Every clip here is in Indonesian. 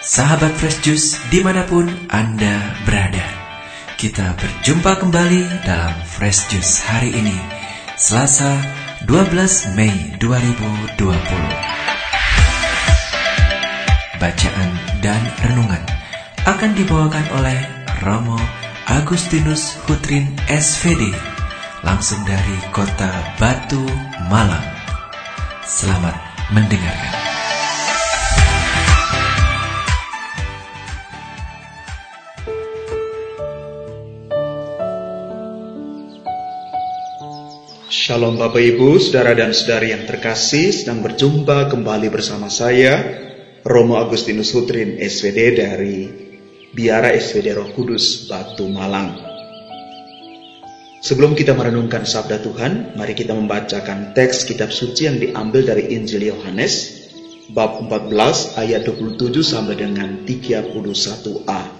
Sahabat Fresh Juice di mana pun Anda berada. Kita berjumpa kembali dalam Fresh Juice hari ini Selasa 12 Mei 2020 Bacaan dan renungan akan dibawakan oleh Romo Agustinus Hutrin SVD Langsung dari kota Batu, Malang. Selamat mendengarkan Shalom Bapak Ibu, Saudara dan Saudari yang terkasih, sedang berjumpa kembali bersama saya, Romo Agustinus Hutrin, SVD dari Biara SVD Roh Kudus, Batu Malang. Sebelum kita merenungkan sabda Tuhan, mari kita membacakan teks kitab suci yang diambil dari Injil Yohanes, bab 14 ayat 27 sampai dengan 31a.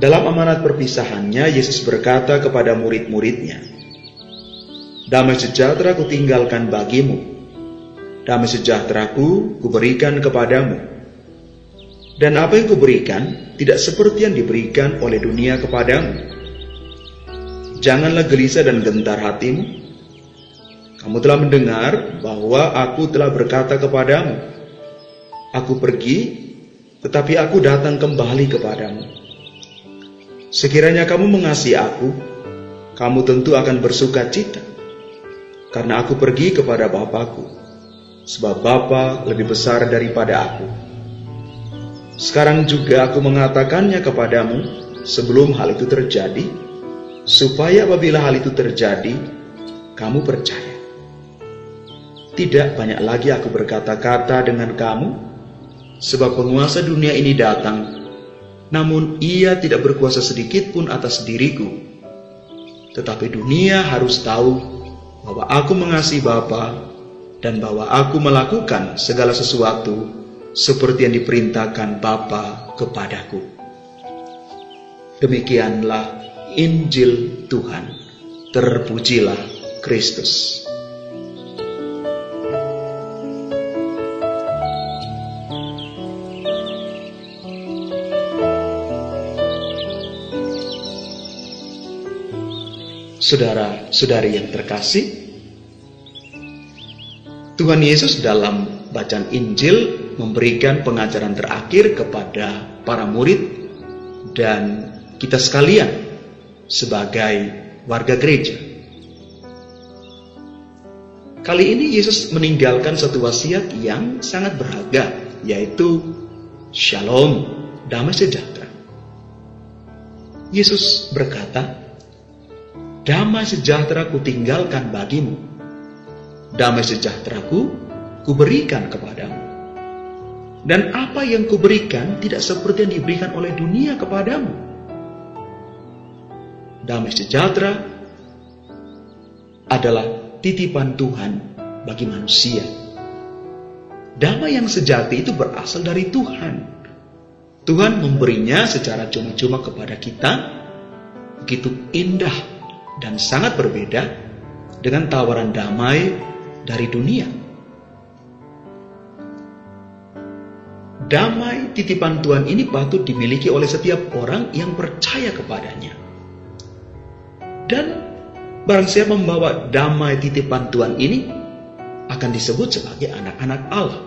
Dalam amanat perpisahannya, Yesus berkata kepada murid-muridnya, Damai sejahtera ku tinggalkan bagimu, damai sejahteraku kuberikan kepadamu. Dan apa yang kuberikan tidak seperti yang diberikan oleh dunia kepadamu. Janganlah gelisah dan gentar hatimu. Kamu telah mendengar bahwa aku telah berkata kepadamu, Aku pergi, tetapi aku datang kembali kepadamu. Sekiranya kamu mengasihi aku, kamu tentu akan bersuka cita, karena aku pergi kepada Bapakku, sebab Bapa lebih besar daripada aku. Sekarang juga aku mengatakannya kepadamu sebelum hal itu terjadi, supaya apabila hal itu terjadi, kamu percaya. Tidak banyak lagi aku berkata-kata dengan kamu, sebab penguasa dunia ini datang namun ia tidak berkuasa sedikit pun atas diriku. Tetapi dunia harus tahu bahwa aku mengasihi Bapa dan bahwa aku melakukan segala sesuatu seperti yang diperintahkan Bapa kepadaku. Demikianlah Injil Tuhan. Terpujilah Kristus. Saudara-saudari yang terkasih, Tuhan Yesus dalam bacaan Injil memberikan pengajaran terakhir kepada para murid dan kita sekalian sebagai warga gereja. Kali ini Yesus meninggalkan satu wasiat yang sangat berharga, yaitu Shalom, damai sejahtera. Yesus berkata, damai sejahtera ku tinggalkan bagimu. Damai sejahtera ku kuberikan kepadamu. Dan apa yang kuberikan tidak seperti yang diberikan oleh dunia kepadamu. Damai sejahtera adalah titipan Tuhan bagi manusia. Damai yang sejati itu berasal dari Tuhan. Tuhan memberinya secara cuma-cuma kepada kita. Begitu indah dan sangat berbeda dengan tawaran damai dari dunia. Damai titipan Tuhan ini patut dimiliki oleh setiap orang yang percaya kepadanya. Dan barang siapa membawa damai titipan Tuhan ini akan disebut sebagai anak-anak Allah.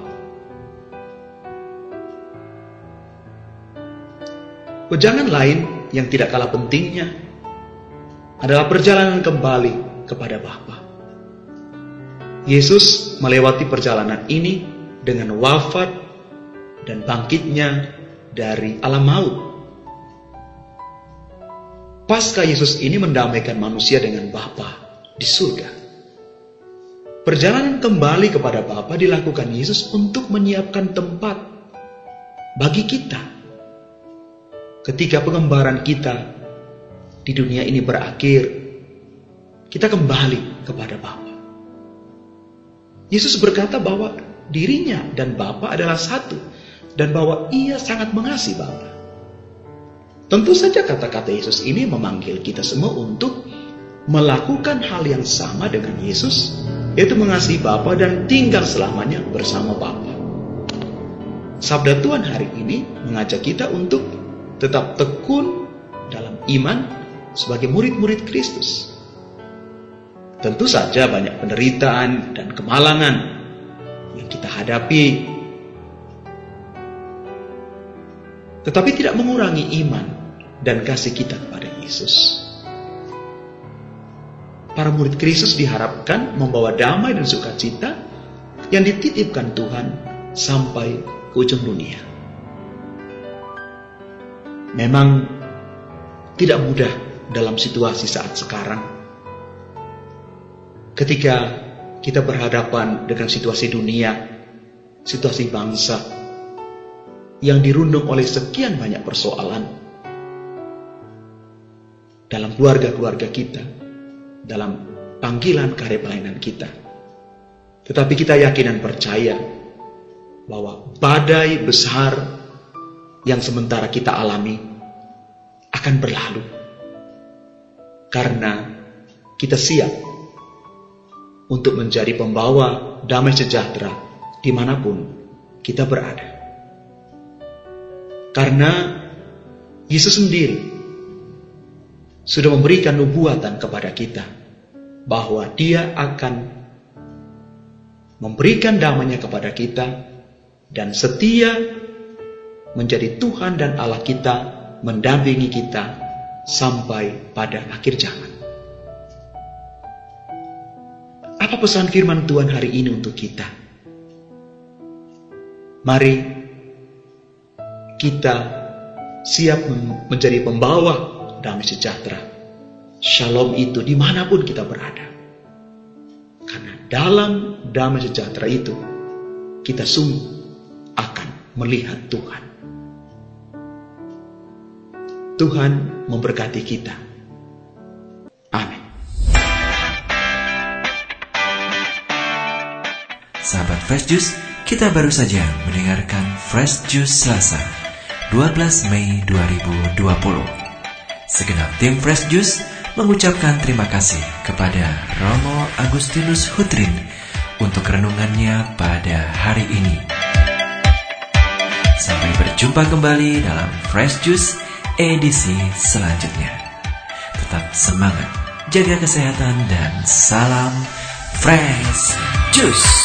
Pejangan lain yang tidak kalah pentingnya adalah perjalanan kembali kepada Bapa. Yesus melewati perjalanan ini dengan wafat dan bangkitnya dari alam maut. Pasca Yesus ini mendamaikan manusia dengan Bapa di surga. Perjalanan kembali kepada Bapa dilakukan Yesus untuk menyiapkan tempat bagi kita. Ketika pengembaraan kita di dunia ini berakhir, kita kembali kepada Bapa. Yesus berkata bahwa dirinya dan Bapa adalah satu dan bahwa ia sangat mengasihi Bapa. Tentu saja kata-kata Yesus ini memanggil kita semua untuk melakukan hal yang sama dengan Yesus, yaitu mengasihi Bapa dan tinggal selamanya bersama Bapa. sabda Tuhan hari ini mengajak kita untuk tetap tekun dalam iman sebagai murid-murid Kristus. Tentu saja banyak penderitaan dan kemalangan yang kita hadapi. Tetapi tidak mengurangi iman dan kasih kita kepada Yesus. Para murid Kristus diharapkan membawa damai dan sukacita yang dititipkan Tuhan sampai ke ujung dunia. Memang tidak mudah dalam situasi saat sekarang Ketika kita berhadapan dengan situasi dunia, situasi bangsa yang dirundung oleh sekian banyak persoalan dalam keluarga-keluarga kita, dalam panggilan karya pelayanan kita. Tetapi kita yakin dan percaya bahwa badai besar yang sementara kita alami akan berlalu. Karena kita siap untuk menjadi pembawa damai sejahtera di mana pun kita berada. Karena Yesus sendiri sudah memberikan nubuatan kepada kita bahwa dia akan memberikan damainya kepada kita dan setia menjadi Tuhan dan Allah kita mendampingi kita sampai pada akhir zaman. Apa pesan firman Tuhan hari ini untuk kita? Mari kita siap menjadi pembawa damai sejahtera. Shalom itu di mana pun kita berada. Karena dalam damai sejahtera itu, kita sungguh akan melihat Tuhan. Tuhan memberkati kita. Sahabat Fresh Juice, kita baru saja mendengarkan Fresh Juice Selasa, 12 Mei 2020. Segenap tim Fresh Juice mengucapkan terima kasih kepada Romo Agustinus Hutrin untuk renungannya pada hari ini. Sampai berjumpa kembali dalam Fresh Juice edisi selanjutnya. Tetap semangat, jaga kesehatan dan salam Fresh Juice.